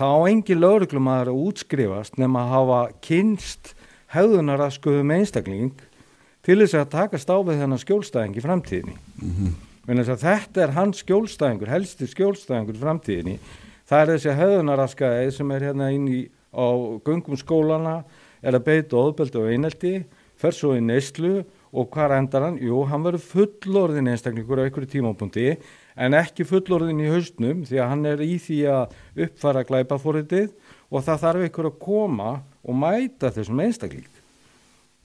þá engin lögreglumæður að útskrifast nema að hafa kynst hefðunaraskuðum einstakling til þess að taka stáfið þennan skjólstæðing í framtíðinni. Mm -hmm. Þetta er hans skjólstæðingur, helsti skjólstæðingur í framtíðinni. Það er þessi hefðunaraskaðið sem er hérna inn í, á gungum skólana, er að beita óðbeldi og einelti, fer svo í neyslu og hvað endar hann? Jú, hann verður fullorðin einstaklingur á einhverju tímapunkti en ekki fullorðin í haustnum því að hann er í því að uppfara glæpafóritið og það þarf einhver að koma og mæta þessum einstakling.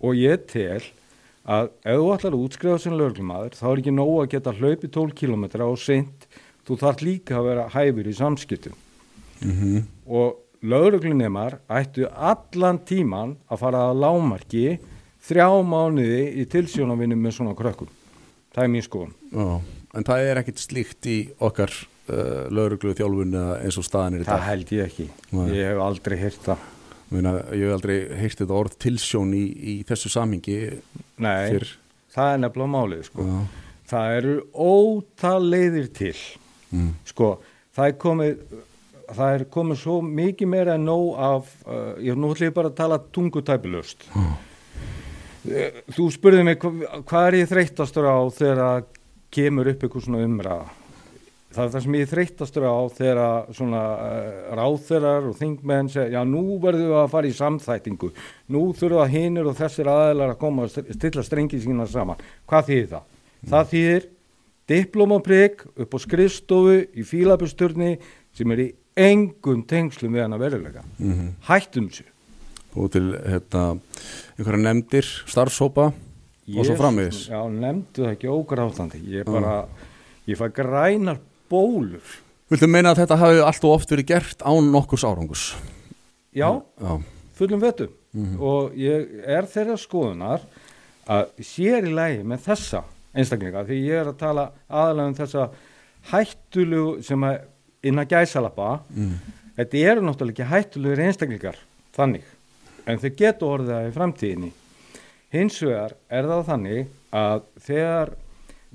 Og ég tel að ef þú ætlar að útskrifa sem löglumadur þá er ekki nóg að geta hlaupi 12 km og seint, þú þarf líka að vera hæfur í samskiptum. Mm -hmm. Og lögreglunemar ættu allan tíman að fara að lámarki þrjá mánuði í tilsjónavinni með svona krökkum. Það er mín skoðun. Já, en það er ekkit slíkt í okkar uh, lögreglu þjálfun eins og staðan er í dag? Það held ég ekki. Nei. Ég hef aldrei hýrt það. Meina, ég hef aldrei heyrt þetta orð tilsjón í, í þessu samhingi Nei, fyrr. það er nefnilega málið sko. það eru ótal leiðir til mm. sko, það er komið það er komið svo mikið meira en nóg af uh, ég nú ætlum ég bara að tala tungutæpilust mm. þú spurði mig hva, hvað er ég þreytastur á þegar það kemur upp eitthvað svona umræða það er það sem ég þreytastur á þegar svona uh, ráþerar og þingmenn segja, já nú verðum við að fara í samþætingu, nú þurfa hinnir og þessir aðeinar að koma að stilla strengi sína saman. Hvað þýðir það? Mm. Það þýðir diplomaprygg upp á skrifstofu í fílabusturni sem er í engum tengslum við hann að verulega. Mm -hmm. Hættum sér. Og til hérna, einhverja nefndir, starfsópa og svo frammiðis. Já, nefndu það ekki ógráðlandi. Ég bara, mm. ég fæ grænar bólur Viltu meina að þetta hafi allt og oft verið gert án nokkurs árangus? Já, Já. fullum vettu mm -hmm. og ég er þeirra skoðunar að sér í lægi með þessa einstaklinga því ég er að tala aðalega um þessa hættulu sem að inn að gæsalappa mm. þetta eru náttúrulega ekki hættulugur einstaklingar þannig en þau getur orðið það í framtíðinni hins vegar er það þannig að þegar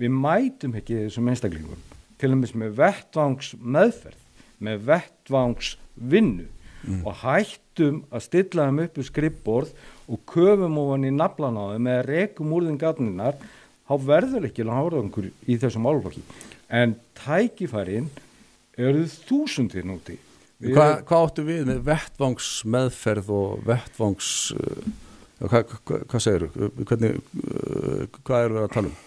við mætum ekki þessum einstaklingum til og með vettvangs meðferð, með vettvangs vinnu mm. og hættum að stilla þeim upp í skrippborð og köfum ofan í naflan á þeim eða rekum úr þeim gatninnar, þá verður ekki árangur í þessum álflokki. En tækifærin eru þúsundir núti. Hvað hva áttu við með vettvangsmeðferð og vettvangs, uh, hvað hva, hva segir þú? Hvað eru við að tala um?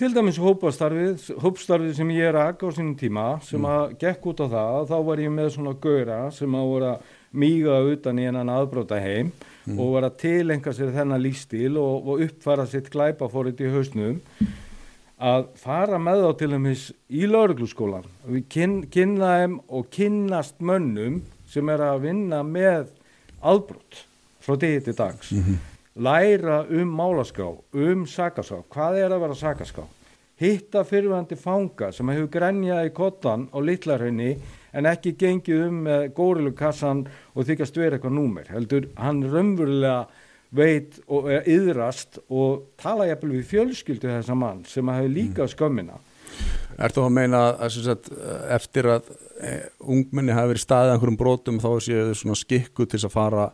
Til dæmis hópastarfið, hópstarfið sem ég er að á sínum tíma sem mm. að gekk út á það, þá var ég með svona gauðra sem að voru að míga utan í hennan aðbróta heim mm. og voru að tilenga sér þennan lífstíl og, og uppfara sitt glæpafórið í hausnum að fara með þá til dæmis í laurugluskólan. Við kyn, kynna þeim og kynnast mönnum sem er að vinna með aðbrót frá degi til dags. Mm -hmm læra um málaskrá, um sakaskrá, hvað er að vera sakaskrá? Hitta fyrirvændi fanga sem hefur grenjað í kottan á litlarhönni en ekki gengið um með górilukassan og þykast vera eitthvað númer. Heldur, hann raunverulega veit og er yðrast og tala jæfnvel við fjölskyldu þessa mann sem hefur líka mm. skömmina. Er þú að meina að sagt, eftir að eh, ungminni hafi verið staðið einhverjum brotum þá séu þau svona skikku til að fara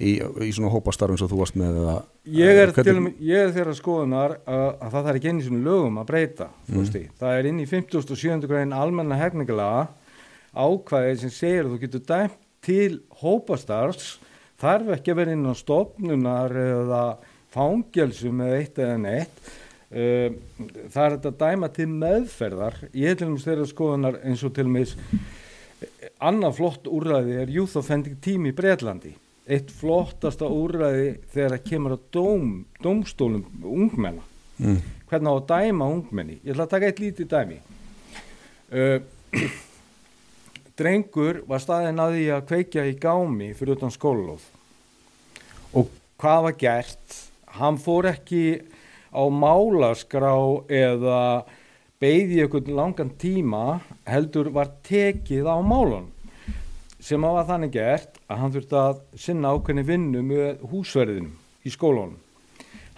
í, í svona hópastarfum sem þú varst með eða, ég, er hvernig... er þeirra skoðunar að, að það er ekki inn í svona lögum að breyta mm. það er inn í 57. græn almenna hefningalega ákvæðið sem segir að þú getur dæmt til hópastarfs þarf ekki að vera inn á stopnunar eða fangelsum eða eitt eða neitt ehm, það er þetta dæma til meðferðar ég til og með þeirra skoðunar eins og til og með annað flott úrræði er Youth Offending Team í Breitlandi eitt flottasta úrræði þegar það kemur á dóm, dómstólum ungmenna. Mm. hvernig á að dæma ungmenni? Ég ætla að taka eitt lítið dæmi. Uh, drengur var staðinn að því að kveikja í gámi fyrir utan skólóð og hvað var gert? Hann fór ekki á málaskrá eða beigði okkur langan tíma heldur var tekið á málun sem var þannig gert að hann þurfti að sinna ákveðni vinnu með húsverðinum í skólunum.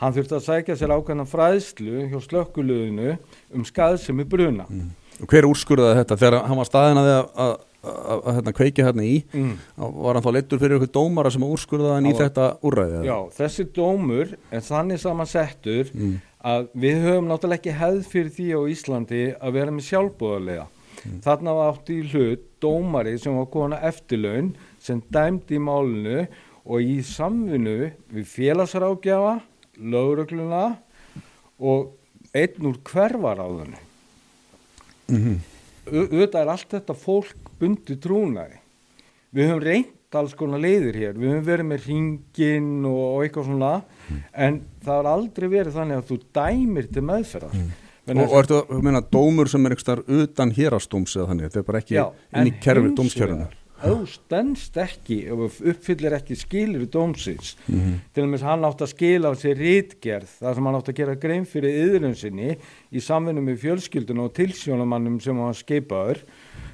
Hann þurfti að sækja sér ákveðna fræðslu hjá slökkuluðinu um skað sem er bruna. Mm. Hver úrskurðaði þetta þegar hann var staðin að, að, að, að hérna, kveikja hérna í mm. var hann þá leittur fyrir ykkur dómara sem úrskurðaði hann í þetta úrræði? Já, þessi dómur er þannig saman settur mm. að við höfum náttúrulega ekki hefð fyrir því á Íslandi að vera með sjálfbúðarlega. Mm. Þarna var átt í hlut dómari sem var kona eftirlaun sem dæmdi í málinu og í samvinnu við félagsrákjafa, lögregluna og einn úr hverfaráðinu. Mm auðvitað er allt þetta fólk bundi trúnaði. Við höfum reynt alls konar leiðir hér, við höfum verið með ringin og, og eitthvað svona, en það har aldrei verið þannig að þú dæmir til meðferðar. Mm. Mm. og, og ertu að meina dómur sem er þar utan hérastóms eða þannig, þetta er bara ekki inn í kerfi þú stendst ekki, þú uppfyllir ekki skilir í dómsins, mm. til og með hann átt að skila á sér rítgerð, þar sem hann átt að gera grein fyrir yðrun sinni í samvinnu með fjölskylduna og tilsjónumannum sem hann skipaður,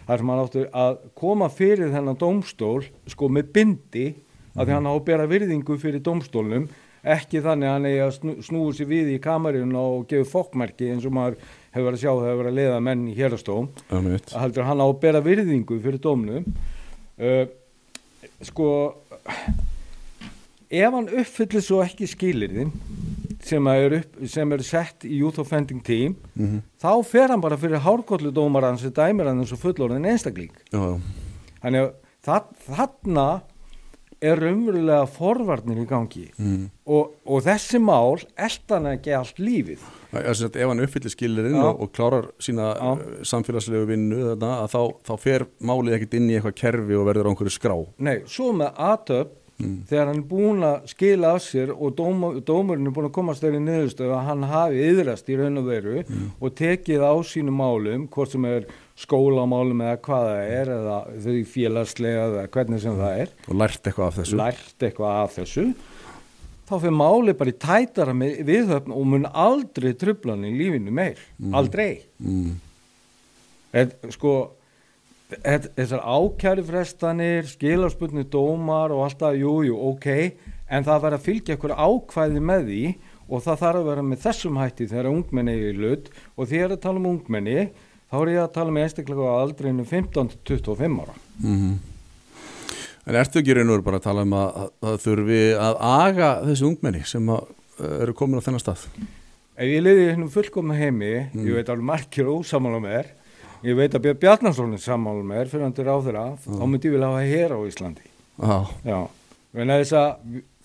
þar sem hann átt að koma fyrir þennan dómstól sko með bindi, af því hann á að bera virðingu fyrir dómstólnum, ekki þannig að hann eigi að snú, snúi sér við í kamarinn og gefa fokkmerki eins og maður hefur verið að sjá það hefur verið að leiða menn í hérastóm heldur hann á að bera virðingu fyrir dómnum. Uh, sko ef hann uppfyllir svo ekki skilirðin sem eru er sett í Youth Offending Team Mhm. þá fer hann bara fyrir hárkollu dómaran sem dæmir hann eins og fullorðin einstakling. Þannig að þarna er raunverulega forvarnir í gangi Mm. og, og þessi mál eldan ekki allt lífið Það er sem sagt, ef hann uppfyllir skilirinn Já. og, og klárar sína Já. uh, samfélagslegu vinnu þarna, að þá, þá fer málið ekkit inn í eitthvað kerfi og verður á einhverju skrá Nei, svo með aðtöp Mm. þegar hann er búin að skila af sér og dóma, dómurinn er búin að komast þeirri niðurstöðu að hann hafi yðrast í raun og veru og tekið á sínum málum hvort sem er skólamálum eða hvað það er eða þau félagslega eða hvernig sem það er. Og lært eitthvað af þessu. Lært eitthvað af þessu. Þá fyrir máli bara í tætara viðhöfn og mun aldrei trublan í lífinu meir, aldrei. Mm. Et, sko þessar ákærufrestanir skilarspunni dómar og alltaf jú, jú, ok en það verður að fylgja eitthvað ákvæði með því og það þarf að vera með þessum hætti þegar ungmenni er í hlut. Og þegar að tala um ungmenni þá er ég að tala með einstaklega á aldrinu 15-25 ára. Mm En ertu ekki reynur bara að tala um að, að, að þurfi að aga þessi ungmenni sem að, uh, eru komin á þennan stað? Ef ég liði hennum fullkomna heimi Mm. ég veit alveg margir ósamála með þér ég veit að er sammála með þér fyrir hann til ráðherra, þá myndi ég vilja hafa hér á Íslandi. Já, Já, en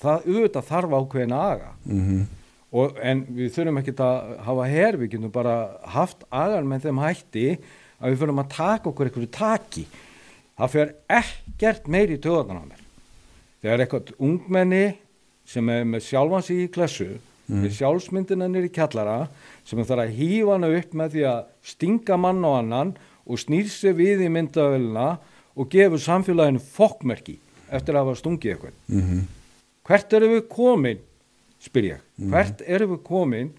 það auðvitað þarf ákveðin að aga. Mm og, en við þurfum ekki að hafa her, við getum bara haft agan með þeim hætti að við þurfum að taka okkur einhverju taki. Það fer ekkert meiri í töðan á mér. Þegar eitthvað ungmenni sem er með sjálfans í klessu með sjálfsmyndina nýri kjallara sem þarf að hýfa hana upp með því að stinga mann á annan og snýr sig við í myndavöluna og gefur samfélaginu fokkmerki eftir að hafa stungið eitthvað -hmm. hvert eru við komin spyr ég, hvert eru við komin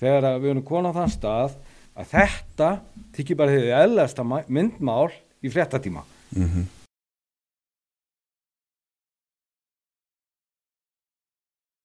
þegar að við erum á þann stað að þetta þykir bara hefði eðlasta myndmál í fréttatíma? Mm